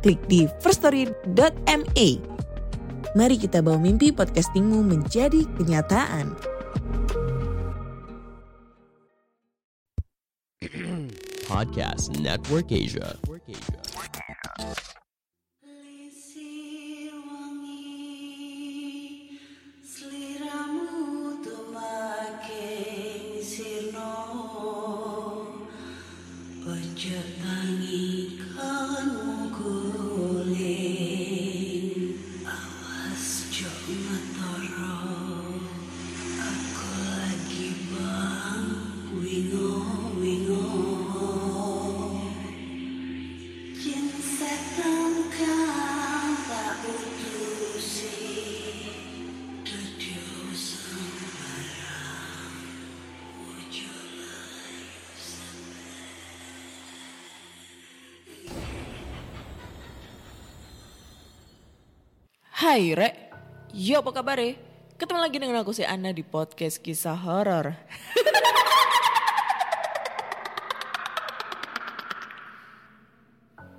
klik di firststory.me. Mari kita bawa mimpi podcastingmu menjadi kenyataan. Podcast Network Asia. Lisir Hai Re, yo apa kabar Ketemu lagi dengan aku si Anna di podcast kisah horor.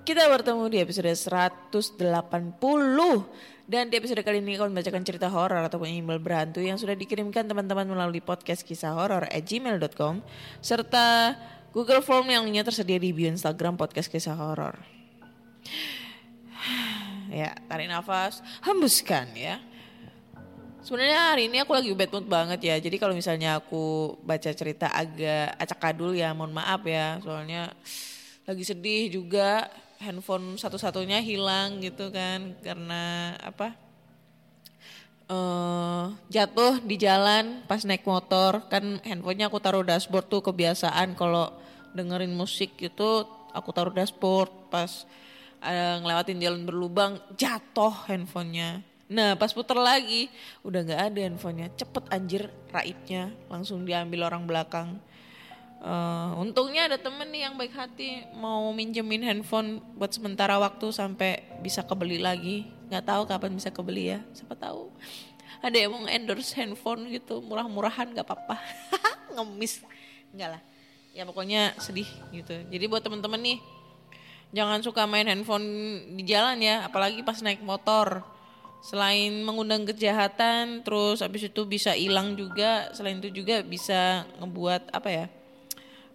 Kita bertemu di episode 180 dan di episode kali ini akan membacakan cerita horor ataupun email berhantu yang sudah dikirimkan teman-teman melalui podcast kisah horor at gmail.com serta Google Form yang lainnya tersedia di bio Instagram podcast kisah horor. Ya, tarik nafas, hembuskan ya. Sebenarnya hari ini aku lagi bad mood banget ya. Jadi kalau misalnya aku baca cerita agak acak-adul ya, mohon maaf ya. Soalnya lagi sedih juga. Handphone satu-satunya hilang gitu kan karena apa? eh jatuh di jalan pas naik motor kan handphonenya aku taruh dashboard tuh kebiasaan kalau dengerin musik gitu aku taruh dashboard pas eh, ngelewatin jalan berlubang jatuh handphonenya. Nah pas puter lagi udah nggak ada handphonenya. Cepet anjir raibnya. Langsung diambil orang belakang. Eh, untungnya ada temen nih yang baik hati mau minjemin handphone buat sementara waktu sampai bisa kebeli lagi. Nggak tahu kapan bisa kebeli ya siapa tahu. Ada yang mau endorse handphone gitu murah-murahan nggak apa-apa. Ngemis. Nggak lah. Ya pokoknya sedih gitu. Jadi buat temen-temen nih jangan suka main handphone di jalan ya apalagi pas naik motor. Selain mengundang kejahatan terus habis itu bisa hilang juga selain itu juga bisa ngebuat apa ya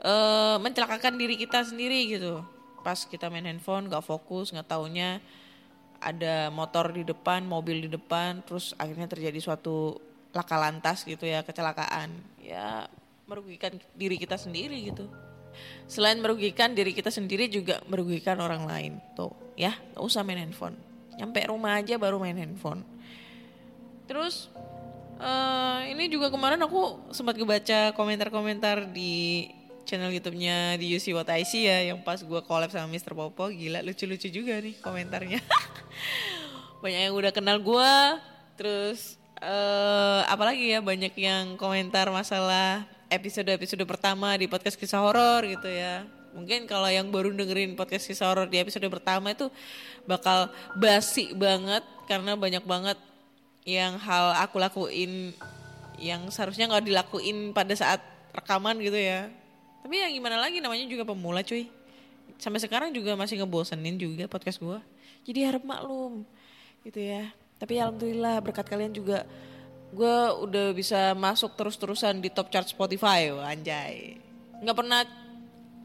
eh mencelakakan diri kita sendiri gitu. Pas kita main handphone nggak fokus nggak taunya ada motor di depan mobil di depan terus akhirnya terjadi suatu laka lantas gitu ya kecelakaan. Ya merugikan diri kita sendiri gitu selain merugikan diri kita sendiri juga merugikan orang lain. Tuh ya nggak usah main handphone. Nyampe rumah aja baru main handphone. Terus eh ini juga kemarin aku sempat ngebaca komentar-komentar di channel YouTube-nya di See What I See ya yang pas gua collab sama Mr. Popo. Gila lucu-lucu juga nih komentarnya. banyak yang udah kenal gua. Terus eh apalagi ya? Banyak yang komentar masalah episode-episode pertama di podcast kisah horor gitu ya. Mungkin kalau yang baru dengerin podcast kisah horor di episode pertama itu bakal basi banget karena banyak banget yang hal aku lakuin yang seharusnya nggak dilakuin pada saat rekaman gitu ya. Tapi yang gimana lagi namanya juga pemula cuy. Sampai sekarang juga masih ngebosenin juga podcast gua. Jadi harap maklum gitu ya. Tapi alhamdulillah berkat kalian juga gua udah bisa masuk terus-terusan di top chart Spotify anjay. Nggak pernah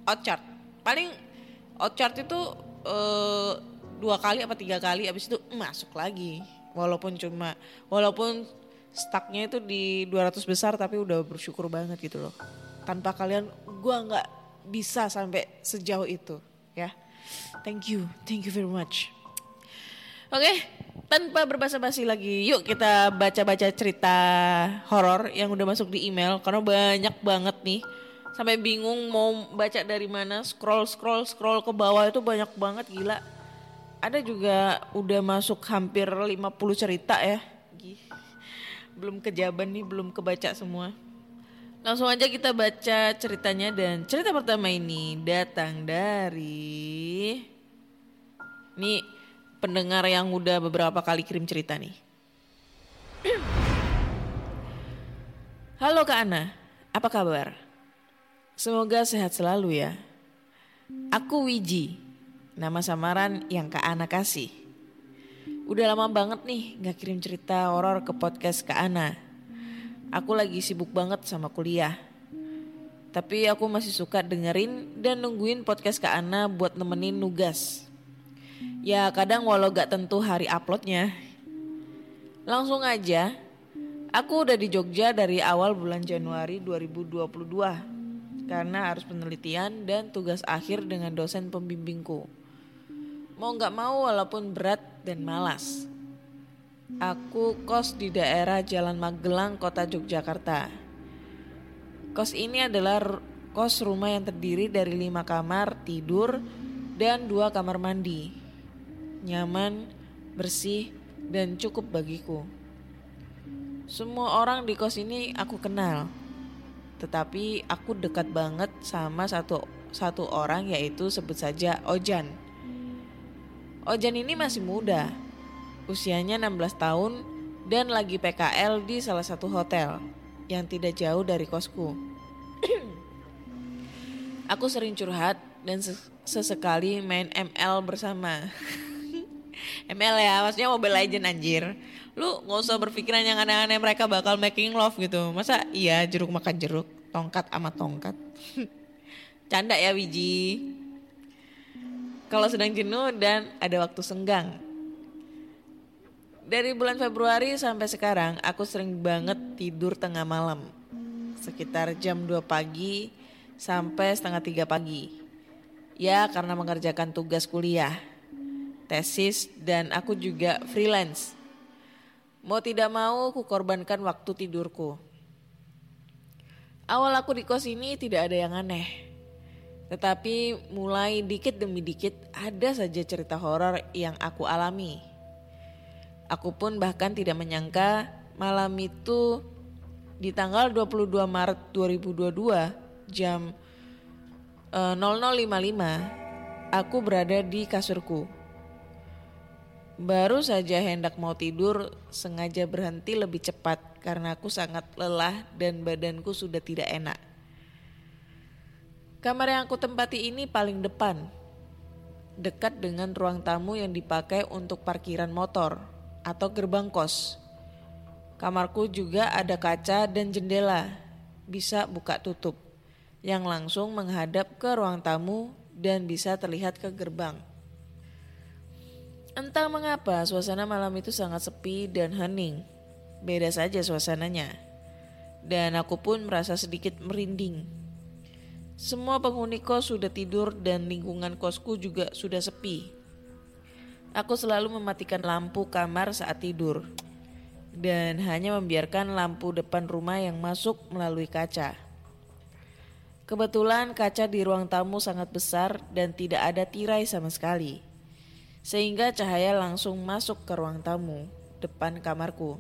out chart. Paling out chart itu eh, dua kali apa tiga kali abis itu masuk lagi. Walaupun cuma walaupun stucknya itu di 200 besar tapi udah bersyukur banget gitu loh. Tanpa kalian gua nggak bisa sampai sejauh itu ya. Thank you, thank you very much. Oke, tanpa berbasa-basi lagi, yuk kita baca-baca cerita horor yang udah masuk di email karena banyak banget nih. Sampai bingung mau baca dari mana, scroll scroll scroll ke bawah itu banyak banget gila. ada juga udah masuk hampir 50 cerita ya. Belum kejaban nih, belum kebaca semua. Langsung aja kita baca ceritanya dan cerita pertama ini datang dari Nih pendengar yang udah beberapa kali kirim cerita nih. Halo Kak Ana, apa kabar? Semoga sehat selalu ya. Aku Wiji, nama samaran yang Kak Ana kasih. Udah lama banget nih gak kirim cerita horor ke podcast Kak Ana. Aku lagi sibuk banget sama kuliah. Tapi aku masih suka dengerin dan nungguin podcast Kak Ana buat nemenin nugas. Ya kadang walau gak tentu hari uploadnya. Langsung aja, aku udah di Jogja dari awal bulan Januari 2022 karena harus penelitian dan tugas akhir dengan dosen pembimbingku. Mau gak mau walaupun berat dan malas. Aku kos di daerah Jalan Magelang, kota Yogyakarta. Kos ini adalah kos rumah yang terdiri dari lima kamar tidur dan dua kamar mandi. Nyaman, bersih, dan cukup bagiku. Semua orang di kos ini aku kenal. Tetapi aku dekat banget sama satu satu orang yaitu sebut saja Ojan. Ojan ini masih muda. Usianya 16 tahun dan lagi PKL di salah satu hotel yang tidak jauh dari kosku. aku sering curhat dan ses- sesekali main ML bersama. ML ya, maksudnya Mobile Legend anjir. Lu nggak usah berpikiran yang aneh-aneh mereka bakal making love gitu. Masa iya jeruk makan jeruk, tongkat sama tongkat. Canda ya Wiji. Kalau sedang jenuh dan ada waktu senggang. Dari bulan Februari sampai sekarang aku sering banget tidur tengah malam. Sekitar jam 2 pagi sampai setengah 3 pagi. Ya karena mengerjakan tugas kuliah, tesis dan aku juga freelance. Mau tidak mau aku korbankan waktu tidurku. Awal aku di kos ini tidak ada yang aneh. Tetapi mulai dikit demi dikit ada saja cerita horor yang aku alami. Aku pun bahkan tidak menyangka malam itu di tanggal 22 Maret 2022 jam eh, 00.55 aku berada di kasurku. Baru saja hendak mau tidur sengaja berhenti lebih cepat karena aku sangat lelah dan badanku sudah tidak enak. Kamar yang aku tempati ini paling depan, dekat dengan ruang tamu yang dipakai untuk parkiran motor atau gerbang kos. Kamarku juga ada kaca dan jendela, bisa buka tutup, yang langsung menghadap ke ruang tamu dan bisa terlihat ke gerbang. Entah mengapa suasana malam itu sangat sepi dan hening. Beda saja suasananya. Dan aku pun merasa sedikit merinding. Semua penghuni kos sudah tidur dan lingkungan kosku juga sudah sepi. Aku selalu mematikan lampu kamar saat tidur dan hanya membiarkan lampu depan rumah yang masuk melalui kaca. Kebetulan kaca di ruang tamu sangat besar dan tidak ada tirai sama sekali. Sehingga cahaya langsung masuk ke ruang tamu depan kamarku.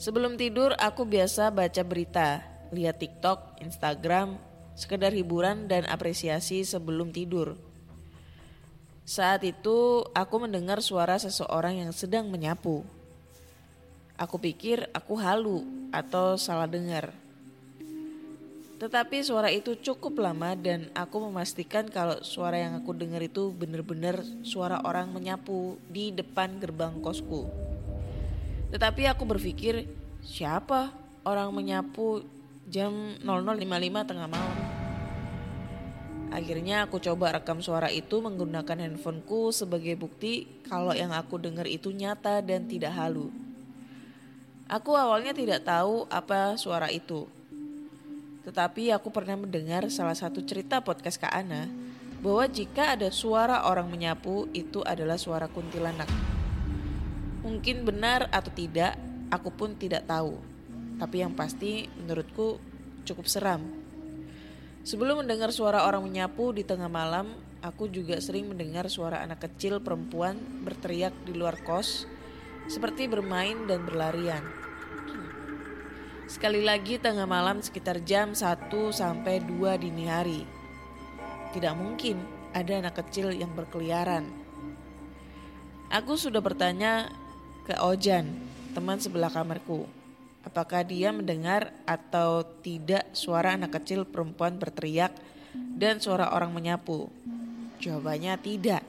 Sebelum tidur aku biasa baca berita, lihat TikTok, Instagram, sekedar hiburan dan apresiasi sebelum tidur. Saat itu aku mendengar suara seseorang yang sedang menyapu. Aku pikir aku halu atau salah dengar. Tetapi suara itu cukup lama dan aku memastikan kalau suara yang aku dengar itu benar-benar suara orang menyapu di depan gerbang kosku. Tetapi aku berpikir siapa orang menyapu jam 00.55 tengah malam. Akhirnya aku coba rekam suara itu menggunakan handphoneku sebagai bukti kalau yang aku dengar itu nyata dan tidak halu. Aku awalnya tidak tahu apa suara itu. Tetapi aku pernah mendengar salah satu cerita podcast Kak Ana bahwa jika ada suara orang menyapu itu adalah suara kuntilanak. Mungkin benar atau tidak, aku pun tidak tahu. Tapi yang pasti menurutku cukup seram. Sebelum mendengar suara orang menyapu di tengah malam, aku juga sering mendengar suara anak kecil perempuan berteriak di luar kos seperti bermain dan berlarian. Sekali lagi tengah malam sekitar jam 1 sampai 2 dini hari. Tidak mungkin ada anak kecil yang berkeliaran. Aku sudah bertanya ke Ojan, teman sebelah kamarku. Apakah dia mendengar atau tidak suara anak kecil perempuan berteriak dan suara orang menyapu? Jawabannya tidak.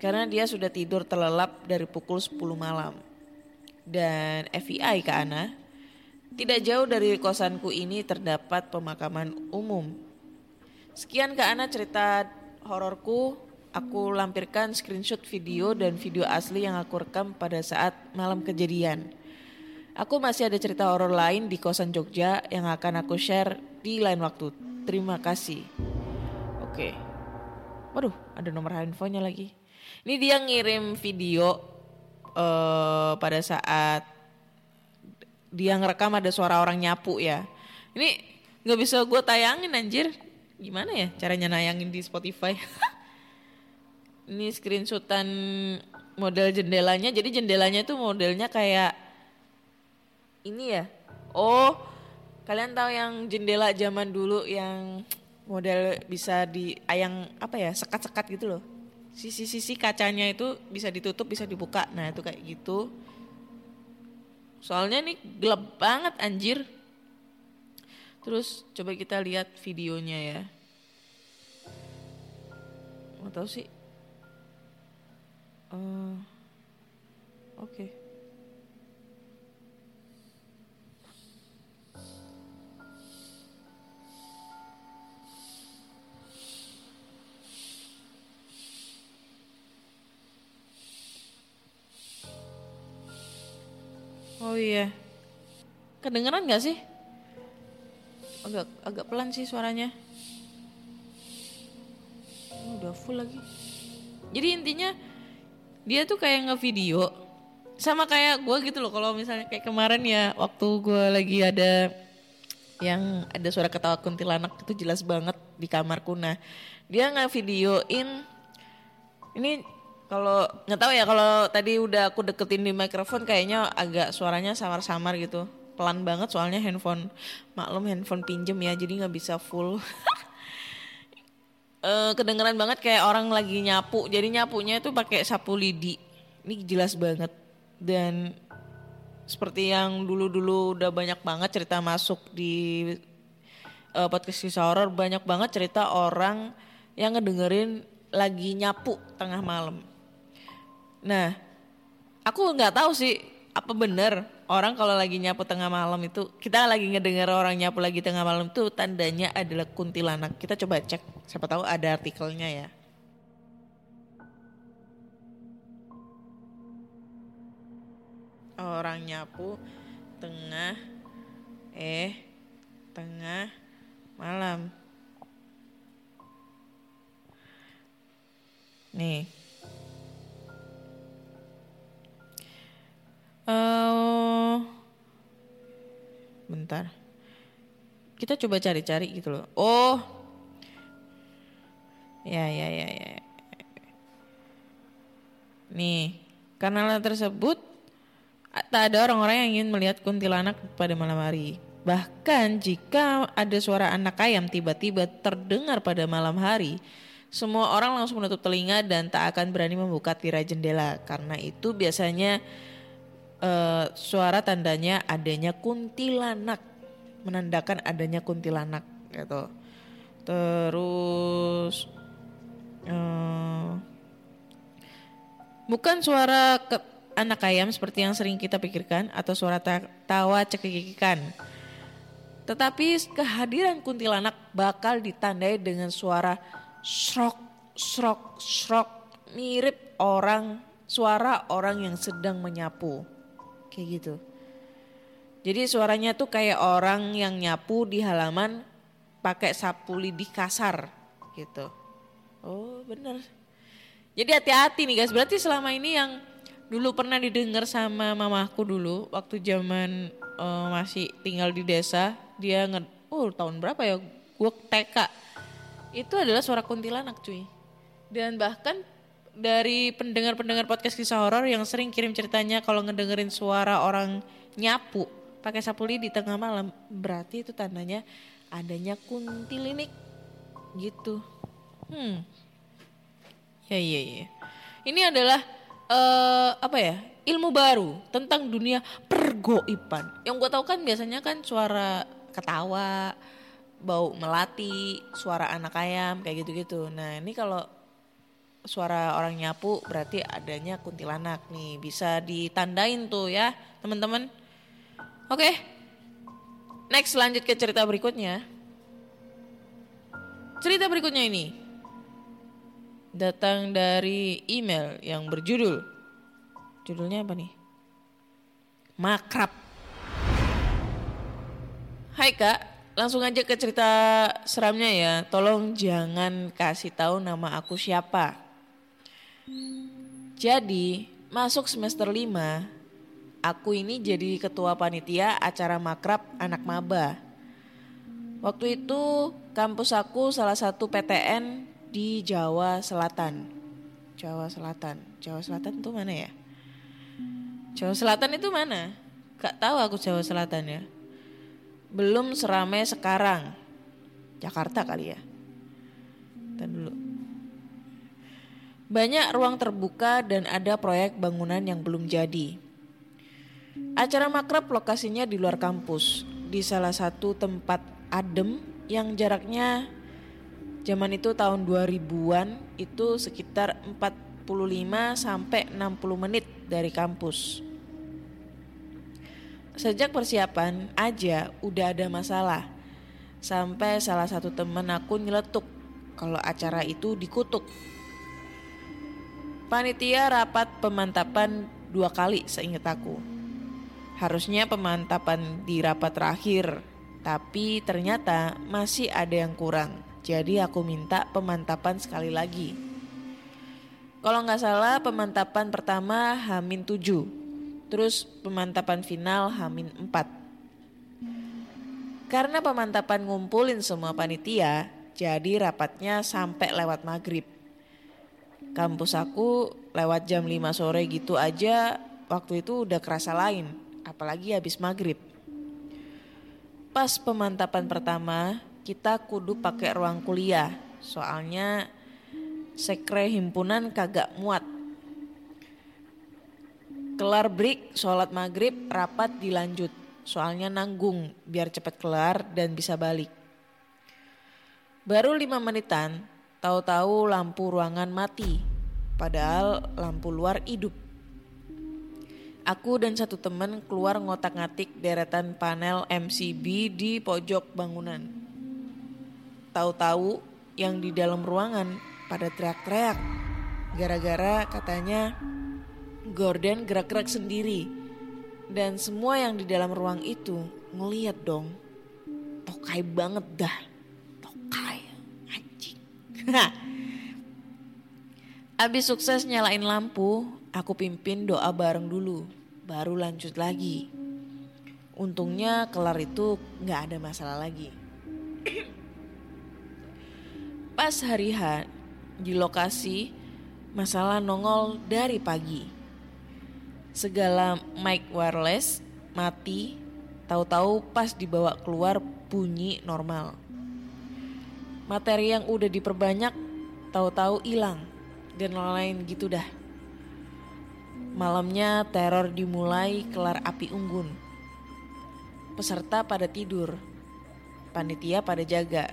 Karena dia sudah tidur terlelap dari pukul 10 malam. Dan FBI ke Ana, tidak jauh dari kosanku ini terdapat pemakaman umum. Sekian Kak Ana cerita hororku. Aku lampirkan screenshot video dan video asli yang aku rekam pada saat malam kejadian. Aku masih ada cerita horor lain di kosan Jogja yang akan aku share di lain waktu. Terima kasih. Oke. Waduh, ada nomor handphonenya lagi. Ini dia ngirim video eh pada saat dia ngerekam ada suara orang nyapu ya. Ini nggak bisa gue tayangin anjir. Gimana ya caranya nayangin di Spotify? Ini screenshotan model jendelanya. Jadi jendelanya tuh modelnya kayak ini ya. Oh, kalian tahu yang jendela zaman dulu yang model bisa di ayang apa ya sekat-sekat gitu loh. Sisi-sisi kacanya itu bisa ditutup bisa dibuka. Nah itu kayak gitu. Soalnya ini gelap banget anjir. Terus coba kita lihat videonya ya. Nggak tahu sih. Eh, Oke. Oh iya. Kedengeran gak sih? Agak agak pelan sih suaranya. Oh, udah full lagi. Jadi intinya dia tuh kayak ngevideo sama kayak gue gitu loh kalau misalnya kayak kemarin ya waktu gue lagi ada yang ada suara ketawa kuntilanak itu jelas banget di kamarku nah dia ngevideoin ini kalau nggak tahu ya kalau tadi udah aku deketin di mikrofon kayaknya agak suaranya samar-samar gitu pelan banget soalnya handphone maklum handphone pinjem ya jadi nggak bisa full eh kedengeran banget kayak orang lagi nyapu. Jadi nyapunya itu pakai sapu lidi. Ini jelas banget. Dan seperti yang dulu-dulu udah banyak banget cerita masuk di eh, podcast kisah horor banyak banget cerita orang yang ngedengerin lagi nyapu tengah malam. Nah, aku nggak tahu sih apa bener orang kalau lagi nyapu tengah malam itu kita lagi ngedenger orang nyapu lagi tengah malam itu tandanya adalah kuntilanak. Kita coba cek, siapa tahu ada artikelnya ya. Orang nyapu tengah eh tengah malam. Nih. Eh bentar. Kita coba cari-cari gitu loh. Oh. Ya, ya, ya, ya. Nih, karena hal tersebut tak ada orang-orang yang ingin melihat kuntilanak pada malam hari. Bahkan jika ada suara anak ayam tiba-tiba terdengar pada malam hari, semua orang langsung menutup telinga dan tak akan berani membuka tirai jendela. Karena itu biasanya eh, suara tandanya adanya kuntilanak, menandakan adanya kuntilanak gitu. Terus eh, bukan suara ke- anak ayam seperti yang sering kita pikirkan atau suara ta- tawa cekikikan. Tetapi kehadiran kuntilanak bakal ditandai dengan suara srok, srok, srok mirip orang suara orang yang sedang menyapu. Kayak gitu. Jadi suaranya tuh kayak orang yang nyapu di halaman pakai sapu lidi kasar gitu. Oh bener. Jadi hati-hati nih guys. Berarti selama ini yang dulu pernah didengar sama mamaku dulu waktu zaman eh, masih tinggal di desa, dia nge oh tahun berapa ya? Gue TK. itu adalah suara kuntilanak cuy. Dan bahkan dari pendengar-pendengar podcast kisah horor yang sering kirim ceritanya kalau ngedengerin suara orang nyapu pakai sapu lidi di tengah malam, berarti itu tandanya adanya kuntilinik gitu. Hmm. Ya iya iya. Ini adalah eh apa ya? Ilmu baru tentang dunia pergoiban. Yang gue tahu kan biasanya kan suara ketawa, bau melati, suara anak ayam kayak gitu-gitu. Nah, ini kalau suara orang nyapu berarti adanya kuntilanak nih. Bisa ditandain tuh ya, teman-teman. Oke. Next lanjut ke cerita berikutnya. Cerita berikutnya ini datang dari email yang berjudul Judulnya apa nih? Makrab. Hai kak, langsung aja ke cerita seramnya ya. Tolong jangan kasih tahu nama aku siapa. Jadi, masuk semester 5, aku ini jadi ketua panitia acara makrab anak maba. Waktu itu kampus aku salah satu PTN di Jawa Selatan. Jawa Selatan. Jawa Selatan tuh mana ya? Jawa Selatan itu mana? Gak tahu aku Jawa Selatan ya. Belum seramai sekarang. Jakarta kali ya. Dan dulu. Banyak ruang terbuka dan ada proyek bangunan yang belum jadi. Acara makrab lokasinya di luar kampus, di salah satu tempat adem yang jaraknya zaman itu tahun 2000-an itu sekitar 45 sampai 60 menit dari kampus. Sejak persiapan aja udah ada masalah. Sampai salah satu temen aku nyeletuk kalau acara itu dikutuk. Panitia rapat pemantapan dua kali seingat aku. Harusnya pemantapan di rapat terakhir, tapi ternyata masih ada yang kurang. Jadi aku minta pemantapan sekali lagi. Kalau nggak salah pemantapan pertama Hamin 7, terus pemantapan final Hamin 4. Karena pemantapan ngumpulin semua panitia, jadi rapatnya sampai lewat maghrib. Kampus aku lewat jam 5 sore gitu aja waktu itu udah kerasa lain, apalagi habis maghrib. Pas pemantapan pertama, kita kudu pakai ruang kuliah, soalnya sekre himpunan kagak muat. Kelar break, sholat maghrib, rapat dilanjut. Soalnya nanggung biar cepet kelar dan bisa balik. Baru lima menitan, tahu-tahu lampu ruangan mati. Padahal lampu luar hidup. Aku dan satu teman keluar ngotak-ngatik deretan panel MCB di pojok bangunan. Tahu-tahu yang di dalam ruangan pada teriak-teriak. Gara-gara katanya Gordon gerak-gerak sendiri. Dan semua yang di dalam ruang itu ngeliat dong. Tokai banget dah. Anjing. Abis sukses nyalain lampu, aku pimpin doa bareng dulu. Baru lanjut lagi. Untungnya kelar itu gak ada masalah lagi. Pas hari H, di lokasi masalah nongol dari pagi. Segala mic wireless mati, tahu-tahu pas dibawa keluar bunyi normal. Materi yang udah diperbanyak tahu-tahu hilang dan lain gitu dah. Malamnya teror dimulai kelar api unggun. Peserta pada tidur, panitia pada jaga.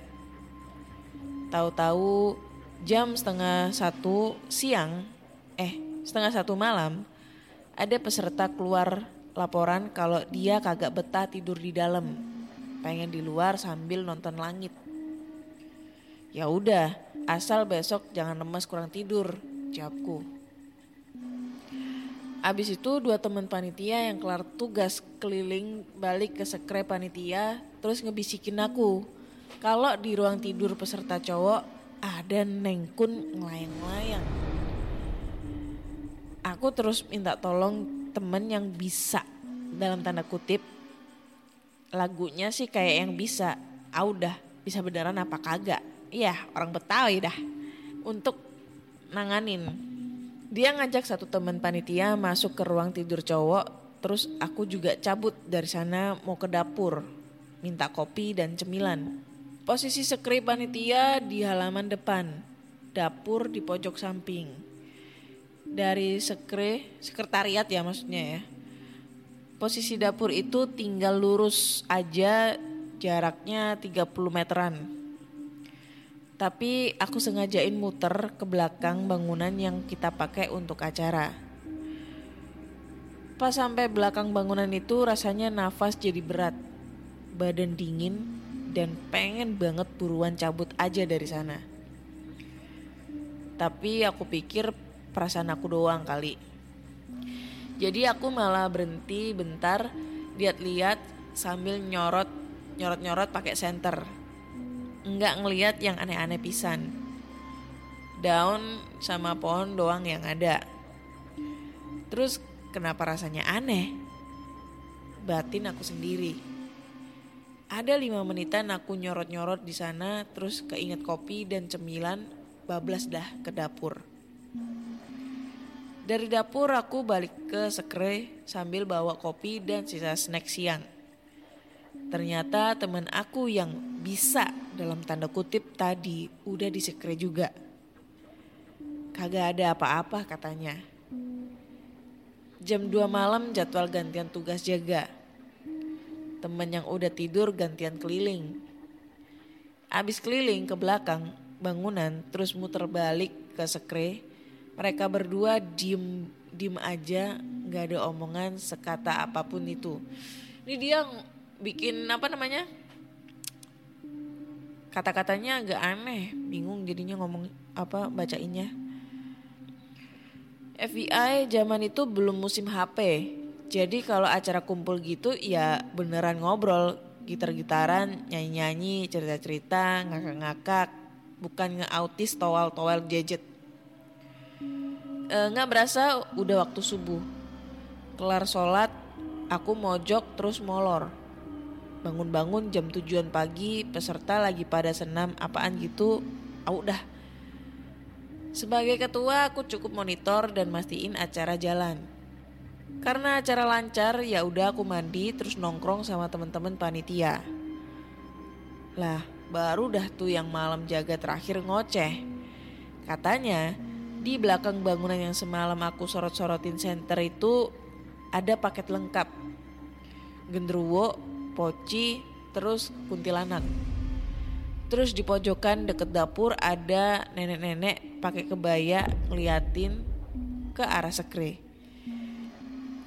Tahu-tahu jam setengah satu siang, eh setengah satu malam, ada peserta keluar laporan kalau dia kagak betah tidur di dalam, pengen di luar sambil nonton langit. Ya udah, asal besok jangan lemas kurang tidur, jawabku. Abis itu dua teman panitia yang kelar tugas keliling balik ke sekre panitia terus ngebisikin aku. Kalau di ruang tidur peserta cowok ada nengkun ngelayang-layang. Aku terus minta tolong temen yang bisa dalam tanda kutip lagunya sih kayak yang bisa. Ah udah bisa beneran apa kagak ya orang Betawi dah untuk nanganin. Dia ngajak satu teman panitia masuk ke ruang tidur cowok, terus aku juga cabut dari sana mau ke dapur, minta kopi dan cemilan. Posisi sekre panitia di halaman depan, dapur di pojok samping. Dari sekre, sekretariat ya maksudnya ya. Posisi dapur itu tinggal lurus aja jaraknya 30 meteran. Tapi aku sengajain muter ke belakang bangunan yang kita pakai untuk acara. Pas sampai belakang bangunan itu rasanya nafas jadi berat. Badan dingin dan pengen banget buruan cabut aja dari sana. Tapi aku pikir perasaan aku doang kali. Jadi aku malah berhenti bentar lihat-lihat sambil nyorot nyorot-nyorot pakai senter. Enggak ngeliat yang aneh-aneh pisan. Daun sama pohon doang yang ada. Terus kenapa rasanya aneh? Batin aku sendiri. Ada lima menitan aku nyorot-nyorot di sana, terus keinget kopi dan cemilan, bablas dah ke dapur. Dari dapur aku balik ke sekre sambil bawa kopi dan sisa snack siang. Ternyata teman aku yang bisa dalam tanda kutip tadi udah di sekre juga. Kagak ada apa-apa katanya. Jam 2 malam jadwal gantian tugas jaga. Temen yang udah tidur gantian keliling. Abis keliling ke belakang bangunan terus muter balik ke sekre. Mereka berdua diem diem aja nggak ada omongan sekata apa pun itu. Ini dia bikin apa namanya? Kata-katanya agak aneh, bingung jadinya ngomong apa bacainnya. FBI zaman itu belum musim HP. Jadi kalau acara kumpul gitu ya beneran ngobrol, gitar-gitaran, nyanyi-nyanyi, cerita-cerita, ngakak-ngakak, bukan nge-autis towel-towel gadget. E, nggak berasa udah waktu subuh. Kelar sholat, aku mojok terus molor. Bangun-bangun jam tujuan pagi, peserta lagi pada senam apaan gitu, aku udah. Sebagai ketua aku cukup monitor dan mastiin acara jalan. Karena acara lancar ya udah aku mandi terus nongkrong sama temen-temen panitia. Lah baru dah tuh yang malam jaga terakhir ngoceh. Katanya di belakang bangunan yang semalam aku sorot-sorotin center itu ada paket lengkap. Gendruwo, poci, terus kuntilanak. Terus di pojokan deket dapur ada nenek-nenek pakai kebaya ngeliatin ke arah sekre.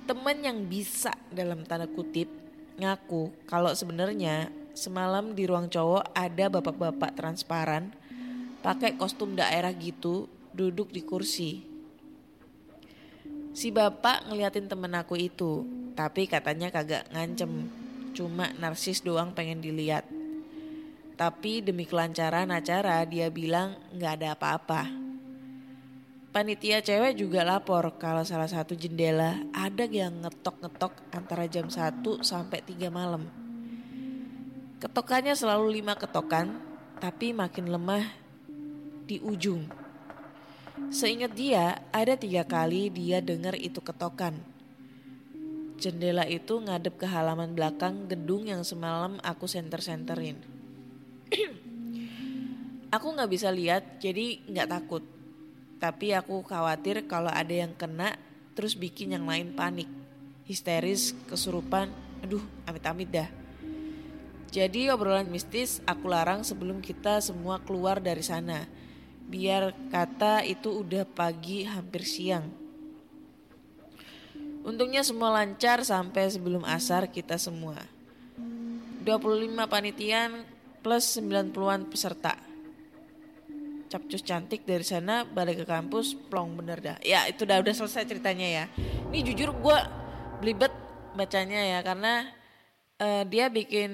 Temen yang bisa dalam tanda kutip ngaku kalau sebenarnya semalam di ruang cowok ada bapak-bapak transparan pakai kostum daerah gitu duduk di kursi. Si bapak ngeliatin temen aku itu, tapi katanya kagak ngancem, cuma narsis doang pengen dilihat. Tapi demi kelancaran acara dia bilang nggak ada apa-apa. Panitia cewek juga lapor kalau salah satu jendela ada yang ngetok-ngetok antara jam 1 sampai 3 malam. Ketokannya selalu lima ketokan, tapi makin lemah di ujung. Seingat dia, ada tiga kali dia dengar itu ketokan. Jendela itu ngadep ke halaman belakang gedung yang semalam aku senter-senterin. aku nggak bisa lihat, jadi nggak takut. Tapi aku khawatir kalau ada yang kena, terus bikin yang lain panik. Histeris, kesurupan, aduh amit-amit dah. Jadi obrolan mistis aku larang sebelum kita semua keluar dari sana. Biar kata itu udah pagi hampir siang. Untungnya semua lancar sampai sebelum asar kita semua. 25 panitian plus 90-an peserta. Capcus cantik dari sana balik ke kampus plong bener dah. Ya itu udah udah selesai ceritanya ya. Ini jujur gue belibet bacanya ya karena uh, dia bikin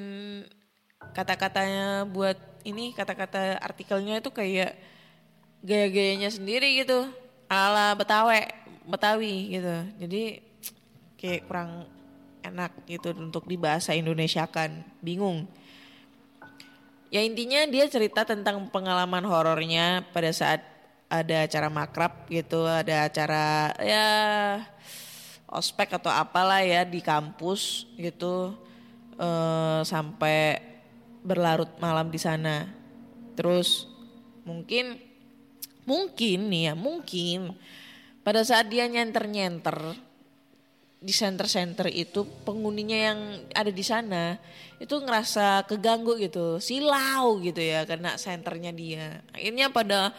kata-katanya buat ini kata-kata artikelnya itu kayak gaya-gayanya sendiri gitu ala Betawi Betawi gitu jadi kayak kurang enak gitu untuk dibahasa Indonesia kan bingung Ya intinya dia cerita tentang pengalaman horornya pada saat ada acara makrab gitu, ada acara ya ospek atau apalah ya di kampus gitu eh, sampai berlarut malam di sana. Terus mungkin mungkin nih ya mungkin pada saat dia nyenter-nyenter di center-center itu penghuninya yang ada di sana itu ngerasa keganggu gitu, silau gitu ya karena senternya dia. Akhirnya pada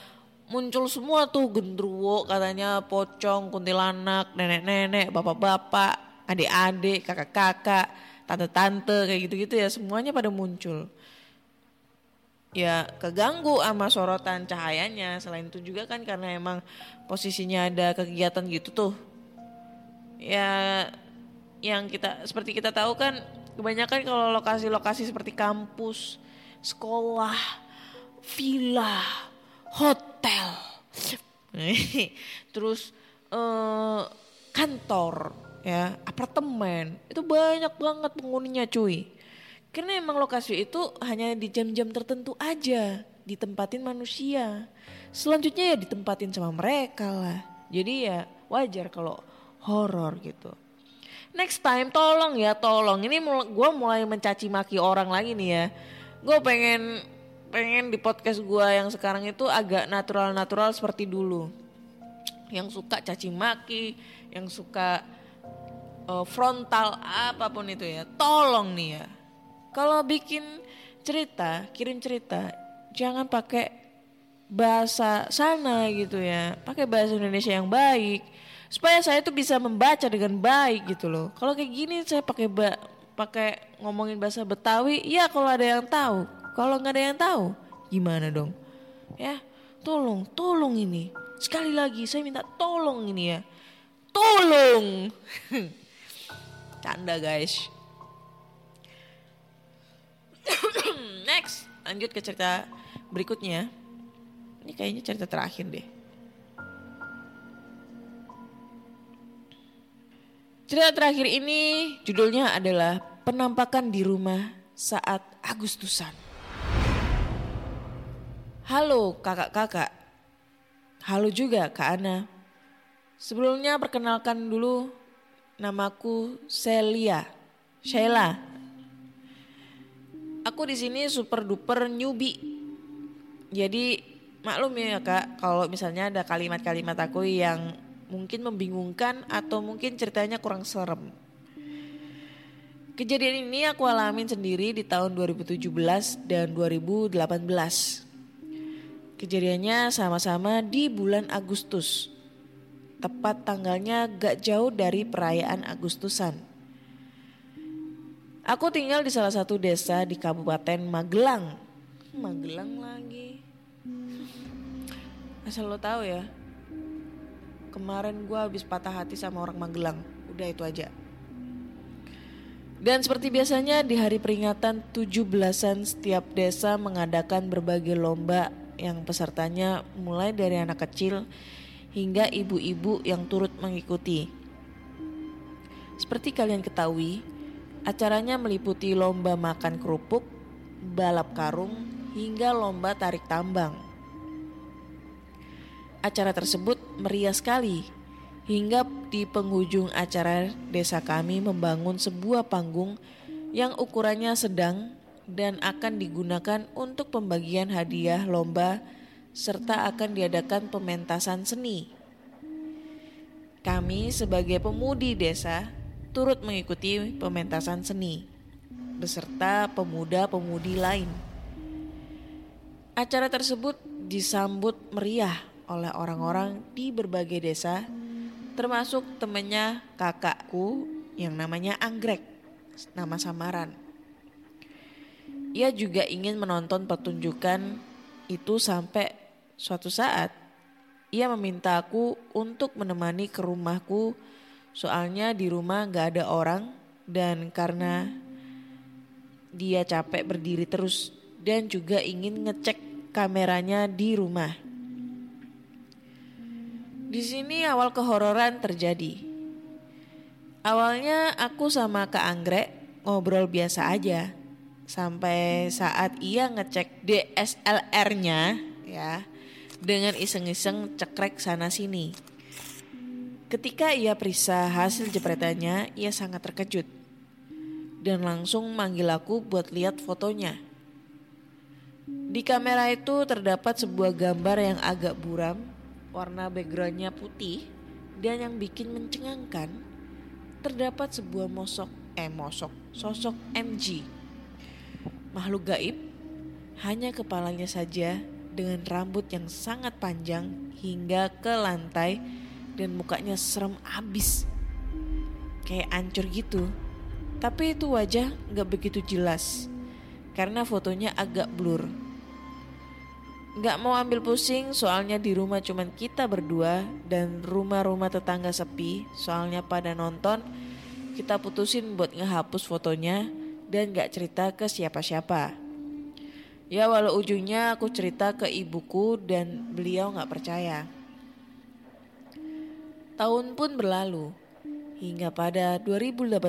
muncul semua tuh gendruwo katanya pocong, kuntilanak, nenek-nenek, bapak-bapak, adik-adik, kakak-kakak, tante-tante kayak gitu-gitu ya semuanya pada muncul. Ya keganggu sama sorotan cahayanya. Selain itu juga kan karena emang posisinya ada kegiatan gitu tuh ya yang kita seperti kita tahu kan kebanyakan kalau lokasi-lokasi seperti kampus, sekolah, villa, hotel, terus eh, kantor, ya apartemen itu banyak banget penghuninya cuy. Karena emang lokasi itu hanya di jam-jam tertentu aja ditempatin manusia. Selanjutnya ya ditempatin sama mereka lah. Jadi ya wajar kalau horor gitu. Next time tolong ya tolong ini gue mulai mencaci maki orang lagi nih ya. Gue pengen pengen di podcast gue yang sekarang itu agak natural-natural seperti dulu. Yang suka caci maki, yang suka uh, frontal apa pun itu ya. Tolong nih ya. Kalau bikin cerita, kirim cerita, jangan pakai bahasa sana gitu ya. Pakai bahasa Indonesia yang baik supaya saya tuh bisa membaca dengan baik gitu loh. Kalau kayak gini saya pakai ba pakai ngomongin bahasa Betawi, ya kalau ada yang tahu. Kalau nggak ada yang tahu, gimana dong? Ya, tolong, tolong ini. Sekali lagi saya minta tolong ini ya. Tolong. Canda guys. Next, lanjut ke cerita berikutnya. Ini kayaknya cerita terakhir deh. Cerita terakhir ini judulnya adalah Penampakan di Rumah Saat Agustusan. Halo kakak-kakak. Halo juga Kak Ana. Sebelumnya perkenalkan dulu namaku Celia. Sheila. Aku di sini super duper newbie. Jadi maklum ya kak, kalau misalnya ada kalimat-kalimat aku yang mungkin membingungkan atau mungkin ceritanya kurang serem. Kejadian ini aku alamin sendiri di tahun 2017 dan 2018. Kejadiannya sama-sama di bulan Agustus. Tepat tanggalnya gak jauh dari perayaan Agustusan. Aku tinggal di salah satu desa di Kabupaten Magelang. Magelang lagi. Asal lo tahu ya, kemarin gue habis patah hati sama orang Magelang. Udah itu aja. Dan seperti biasanya di hari peringatan 17-an setiap desa mengadakan berbagai lomba yang pesertanya mulai dari anak kecil hingga ibu-ibu yang turut mengikuti. Seperti kalian ketahui, acaranya meliputi lomba makan kerupuk, balap karung, hingga lomba tarik tambang. Acara tersebut meriah sekali hingga di penghujung acara desa kami membangun sebuah panggung yang ukurannya sedang dan akan digunakan untuk pembagian hadiah lomba serta akan diadakan pementasan seni. Kami sebagai pemudi desa turut mengikuti pementasan seni beserta pemuda-pemudi lain. Acara tersebut disambut meriah oleh orang-orang di berbagai desa, termasuk temannya kakakku yang namanya Anggrek, nama samaran. Ia juga ingin menonton pertunjukan itu sampai suatu saat ia meminta aku untuk menemani ke rumahku soalnya di rumah gak ada orang dan karena dia capek berdiri terus dan juga ingin ngecek kameranya di rumah. Di sini awal kehororan terjadi. Awalnya aku sama Kak Anggrek ngobrol biasa aja. sampai saat ia ngecek DSLR-nya ya dengan iseng-iseng cekrek sana sini. Ketika ia periksa hasil jepretannya, ia sangat terkejut dan langsung manggil aku buat lihat fotonya. Di kamera itu terdapat sebuah gambar yang agak buram, warna backgroundnya putih, dan yang bikin mencengangkan, terdapat sebuah mosok, eh mosok, sosok MG. Makhluk gaib, hanya kepalanya saja dengan rambut yang sangat panjang hingga ke lantai dan mukanya serem abis. Kayak ancur gitu. Tapi itu wajah gak begitu jelas karena fotonya agak blur. Gak mau ambil pusing soalnya di rumah cuman kita berdua dan rumah-rumah tetangga sepi soalnya pada nonton kita putusin buat ngehapus fotonya dan gak cerita ke siapa-siapa. Ya walau ujungnya aku cerita ke ibuku dan beliau gak percaya. Tahun pun berlalu hingga pada 2018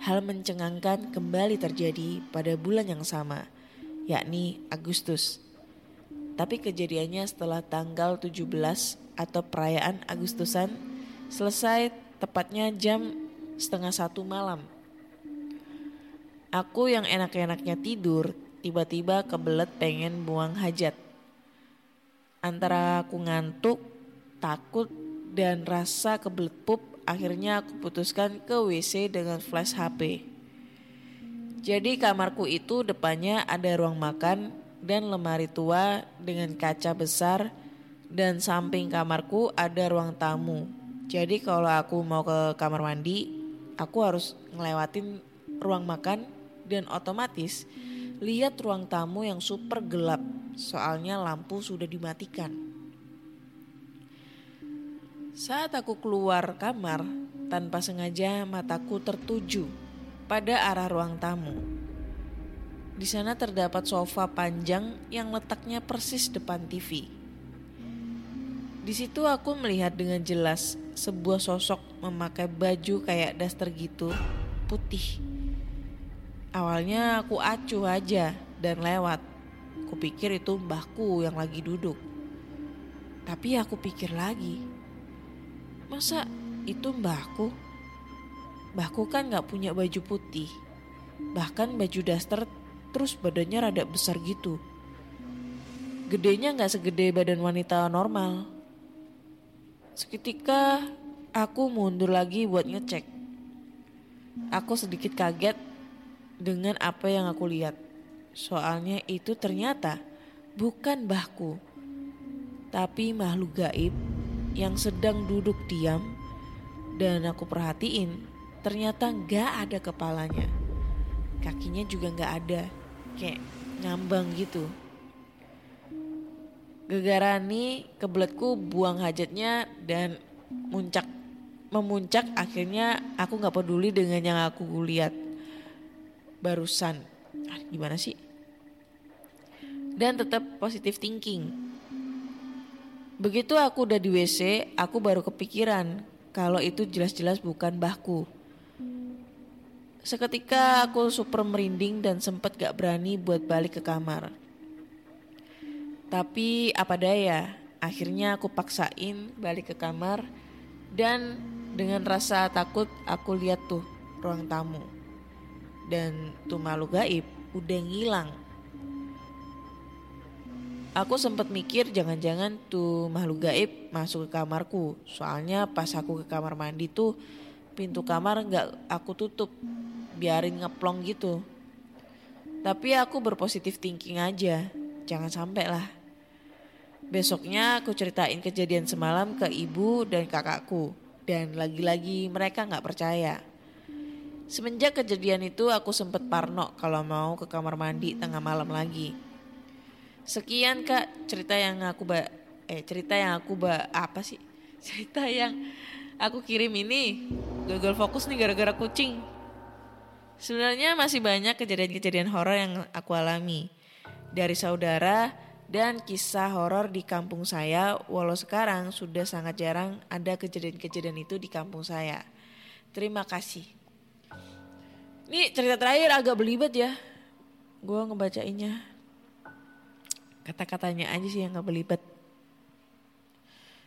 hal mencengangkan kembali terjadi pada bulan yang sama yakni Agustus. Tapi kejadiannya setelah tanggal 17 atau perayaan Agustusan selesai tepatnya jam setengah satu malam. Aku yang enak-enaknya tidur tiba-tiba kebelet pengen buang hajat. Antara aku ngantuk, takut, dan rasa kebelet pup akhirnya aku putuskan ke WC dengan flash HP. Jadi kamarku itu depannya ada ruang makan dan lemari tua dengan kaca besar dan samping kamarku ada ruang tamu. Jadi kalau aku mau ke kamar mandi, aku harus ngelewatin ruang makan dan otomatis lihat ruang tamu yang super gelap soalnya lampu sudah dimatikan. Saat aku keluar kamar, tanpa sengaja mataku tertuju pada arah ruang tamu. Di sana terdapat sofa panjang yang letaknya persis depan TV. Di situ aku melihat dengan jelas sebuah sosok memakai baju kayak daster gitu, putih. Awalnya aku acuh aja dan lewat. Kupikir itu mbahku yang lagi duduk. Tapi aku pikir lagi, masa itu mbahku? Mbahku kan gak punya baju putih. Bahkan baju daster terus badannya rada besar gitu. Gedenya nggak segede badan wanita normal. Seketika aku mundur lagi buat ngecek. Aku sedikit kaget dengan apa yang aku lihat. Soalnya itu ternyata bukan bahku, tapi makhluk gaib yang sedang duduk diam dan aku perhatiin ternyata nggak ada kepalanya. Kakinya juga nggak ada kayak ngambang gitu. Gegara nih kebeletku buang hajatnya dan muncak memuncak akhirnya aku nggak peduli dengan yang aku lihat barusan. Ah, gimana sih? Dan tetap positif thinking. Begitu aku udah di WC aku baru kepikiran kalau itu jelas-jelas bukan bahku Seketika aku super merinding dan sempat gak berani buat balik ke kamar. Tapi apa daya, akhirnya aku paksain balik ke kamar dan dengan rasa takut aku lihat tuh ruang tamu. Dan tuh makhluk gaib udah ngilang. Aku sempat mikir jangan-jangan tuh makhluk gaib masuk ke kamarku. Soalnya pas aku ke kamar mandi tuh pintu kamar nggak aku tutup biarin ngeplong gitu. Tapi aku berpositif thinking aja, jangan sampai lah. Besoknya aku ceritain kejadian semalam ke ibu dan kakakku. Dan lagi-lagi mereka gak percaya. Semenjak kejadian itu aku sempet parno kalau mau ke kamar mandi tengah malam lagi. Sekian kak cerita yang aku ba eh cerita yang aku ba apa sih? Cerita yang aku kirim ini gagal fokus nih gara-gara kucing. Sebenarnya masih banyak kejadian-kejadian horor yang aku alami. Dari saudara dan kisah horor di kampung saya, walau sekarang sudah sangat jarang ada kejadian-kejadian itu di kampung saya. Terima kasih. Ini cerita terakhir agak belibet ya. Gue ngebacainnya. Kata-katanya aja sih yang gak belibet.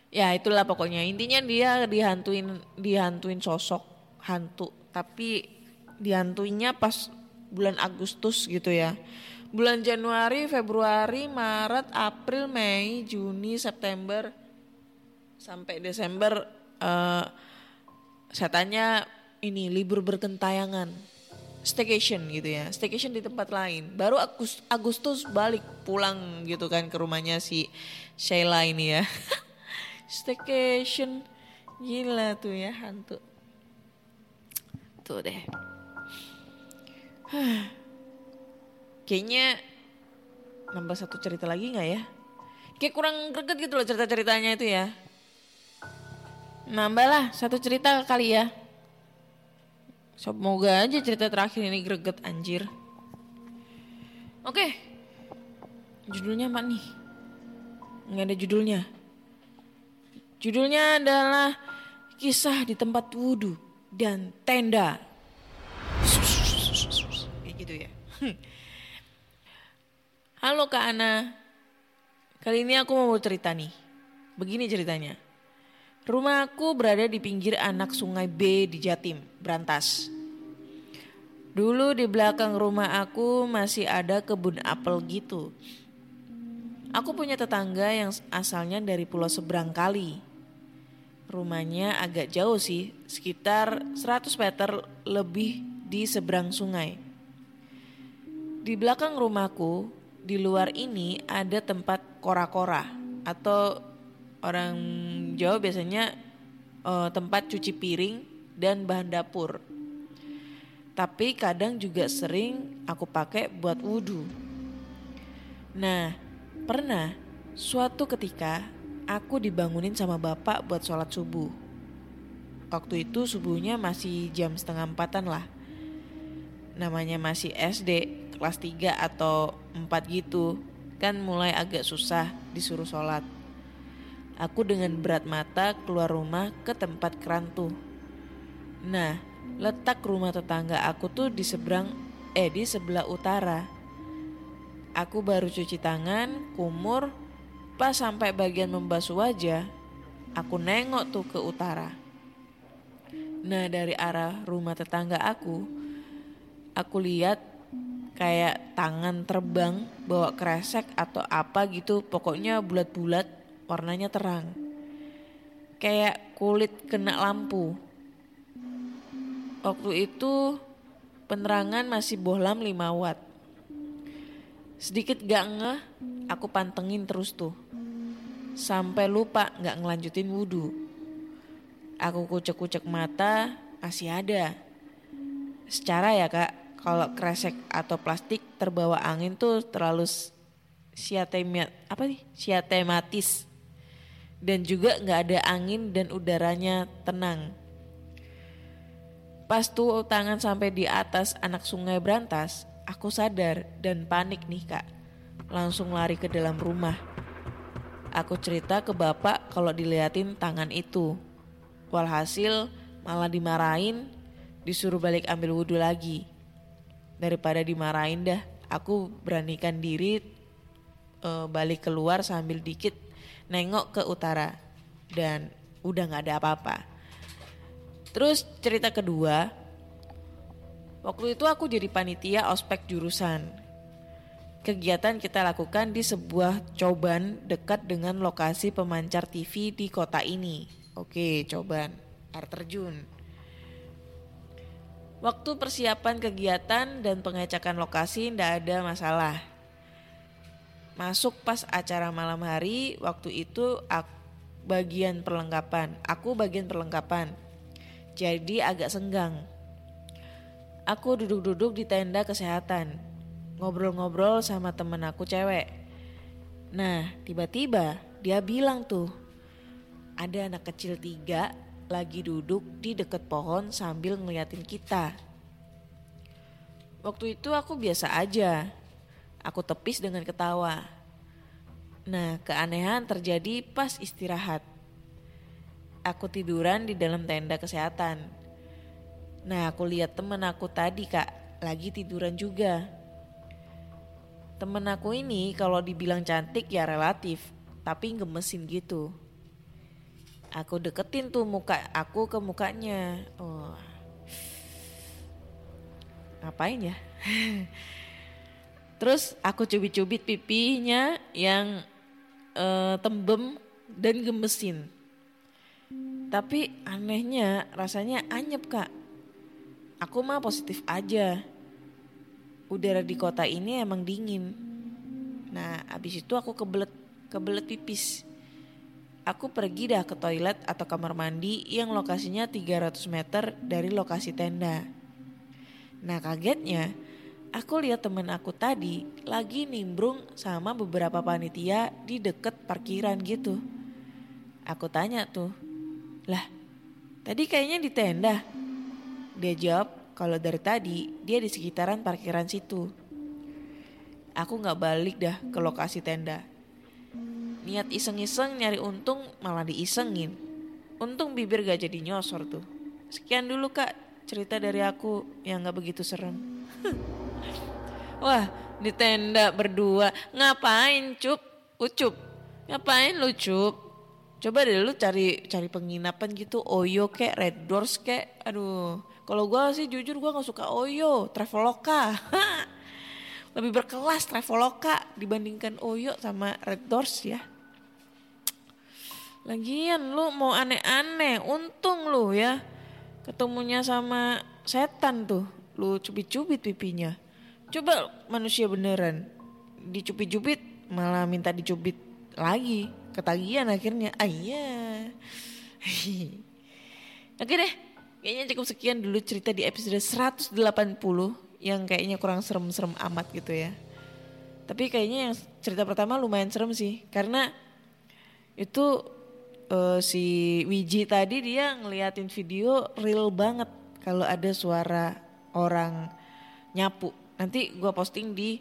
Ya itulah pokoknya intinya dia dihantuin dihantuin sosok hantu tapi dihantuinnya pas bulan Agustus gitu ya. Bulan Januari, Februari, Maret, April, Mei, Juni, September sampai Desember eh setannya ini libur berkentayangan. Staycation gitu ya. Staycation di tempat lain. Baru Agus- Agustus balik pulang gitu kan ke rumahnya si Sheila ini ya. Staycation. Gila tuh ya hantu. Tuh deh. Kayaknya nambah satu cerita lagi nggak ya? Kayak kurang greget gitu loh cerita-ceritanya itu ya. Nambah lah satu cerita kali ya. Semoga aja cerita terakhir ini greget anjir. Oke. Judulnya apa nih? Nggak ada judulnya. Judulnya adalah kisah di tempat wudhu dan tenda. Halo Kak Ana. Kali ini aku mau cerita nih. Begini ceritanya. Rumahku berada di pinggir anak sungai B di Jatim, Brantas. Dulu di belakang rumah aku masih ada kebun apel gitu. Aku punya tetangga yang asalnya dari pulau seberang kali. Rumahnya agak jauh sih, sekitar 100 meter lebih di seberang sungai. Di belakang rumahku, di luar ini ada tempat kora-kora atau orang Jawa biasanya eh, tempat cuci piring dan bahan dapur. Tapi kadang juga sering aku pakai buat wudhu. Nah, pernah suatu ketika aku dibangunin sama bapak buat sholat subuh. Waktu itu subuhnya masih jam setengah empatan lah. Namanya masih SD kelas 3 atau 4 gitu. Kan mulai agak susah disuruh sholat. Aku dengan berat mata keluar rumah ke tempat kerantu. Nah, letak rumah tetangga aku tuh di seberang eh di sebelah utara. Aku baru cuci tangan, kumur, pas sampai bagian membasuh wajah, aku nengok tuh ke utara. Nah, dari arah rumah tetangga aku, aku lihat kayak tangan terbang bawa kresek atau apa gitu, pokoknya bulat-bulat, warnanya terang. Kayak kulit kena lampu. Waktu itu penerangan masih bohlam 5 watt. Sedikit gak ngeh, aku pantengin terus tuh. Sampai lupa gak ngelanjutin wudhu. Aku kucek-kucek mata, masih ada. Secara ya kak, kalau kresek atau plastik terbawa angin tuh terlalu siatemat apa nih siatematis dan juga nggak ada angin dan udaranya tenang. Pas tuh tangan sampai di atas anak sungai berantas, aku sadar dan panik nih kak. Langsung lari ke dalam rumah. Aku cerita ke bapak kalau diliatin tangan itu. Walhasil malah dimarahin, disuruh balik ambil wudhu lagi. Daripada dimarahin dah, aku beranikan diri eh, balik keluar sambil dikit nengok ke utara. Dan udah gak ada apa-apa. Terus cerita kedua, waktu itu aku jadi panitia ospek jurusan. Kegiatan kita lakukan di sebuah coban dekat dengan lokasi pemancar TV di kota ini. Oke, coban, air terjun. Waktu persiapan kegiatan dan pengecekan lokasi ndak ada masalah. Masuk pas acara malam hari, waktu itu aku bagian perlengkapan. Aku bagian perlengkapan. Jadi agak senggang. Aku duduk-duduk di tenda kesehatan. Ngobrol-ngobrol sama temen aku cewek. Nah, tiba-tiba dia bilang tuh, ada anak kecil tiga lagi duduk di deket pohon sambil ngeliatin kita. Waktu itu aku biasa aja. Aku tepis dengan ketawa. Nah, keanehan terjadi pas istirahat. Aku tiduran di dalam tenda kesehatan. Nah aku lihat temen aku tadi kak lagi tiduran juga. Temen aku ini kalau dibilang cantik ya relatif, tapi gemesin gitu. Aku deketin tuh muka aku ke mukanya. Oh. Ngapain ya? Terus aku cubit-cubit pipinya yang eh, tembem dan gemesin. Tapi anehnya rasanya anyep kak. Aku mah positif aja. Udara di kota ini emang dingin. Nah abis itu aku kebelet, kebelet pipis. Aku pergi dah ke toilet atau kamar mandi yang lokasinya 300 meter dari lokasi tenda. Nah kagetnya, aku lihat temen aku tadi lagi nimbrung sama beberapa panitia di deket parkiran gitu. Aku tanya tuh, lah tadi kayaknya di tenda. Dia jawab kalau dari tadi dia di sekitaran parkiran situ. Aku gak balik dah ke lokasi tenda. Niat iseng-iseng nyari untung malah diisengin. Untung bibir gak jadi nyosor tuh. Sekian dulu kak cerita dari aku yang gak begitu serem. Wah di tenda berdua. Ngapain cup? Ucup. Ngapain lu cup? Coba deh lu cari cari penginapan gitu. Oyo kek red doors kek. Aduh kalau gua sih jujur gua nggak suka oyo traveloka. Lebih berkelas traveloka dibandingkan oyo sama red doors ya lagian lu mau aneh-aneh untung lu ya ketemunya sama setan tuh lu cubit-cubit pipinya Coba manusia beneran dicubit-cubit malah minta dicubit lagi. Ketagihan akhirnya. Ah iya. Oke deh. Kayaknya cukup sekian dulu cerita di episode 180 yang kayaknya kurang serem-serem amat gitu ya. Tapi kayaknya yang cerita pertama lumayan serem sih karena itu uh, si Wiji tadi dia ngeliatin video real banget kalau ada suara orang nyapu Nanti gue posting di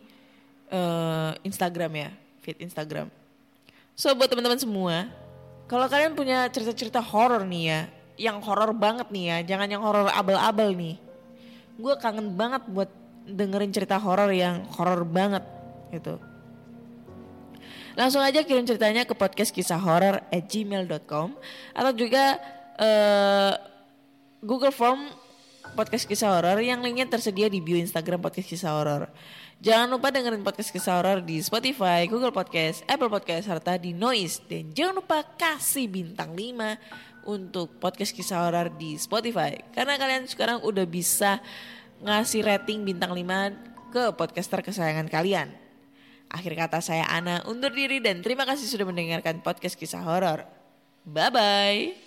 uh, Instagram ya, feed Instagram. So buat teman-teman semua, kalau kalian punya cerita-cerita horor nih ya, yang horor banget nih ya, jangan yang horor abal-abal nih. Gue kangen banget buat dengerin cerita horor yang horor banget gitu. Langsung aja kirim ceritanya ke podcast kisah horor at gmail.com atau juga uh, Google Form podcast kisah horor yang linknya tersedia di bio Instagram podcast kisah horor. Jangan lupa dengerin podcast kisah horor di Spotify, Google Podcast, Apple Podcast, serta di Noise. Dan jangan lupa kasih bintang 5 untuk podcast kisah horor di Spotify. Karena kalian sekarang udah bisa ngasih rating bintang 5 ke podcaster kesayangan kalian. Akhir kata saya Ana undur diri dan terima kasih sudah mendengarkan podcast kisah horor. Bye-bye.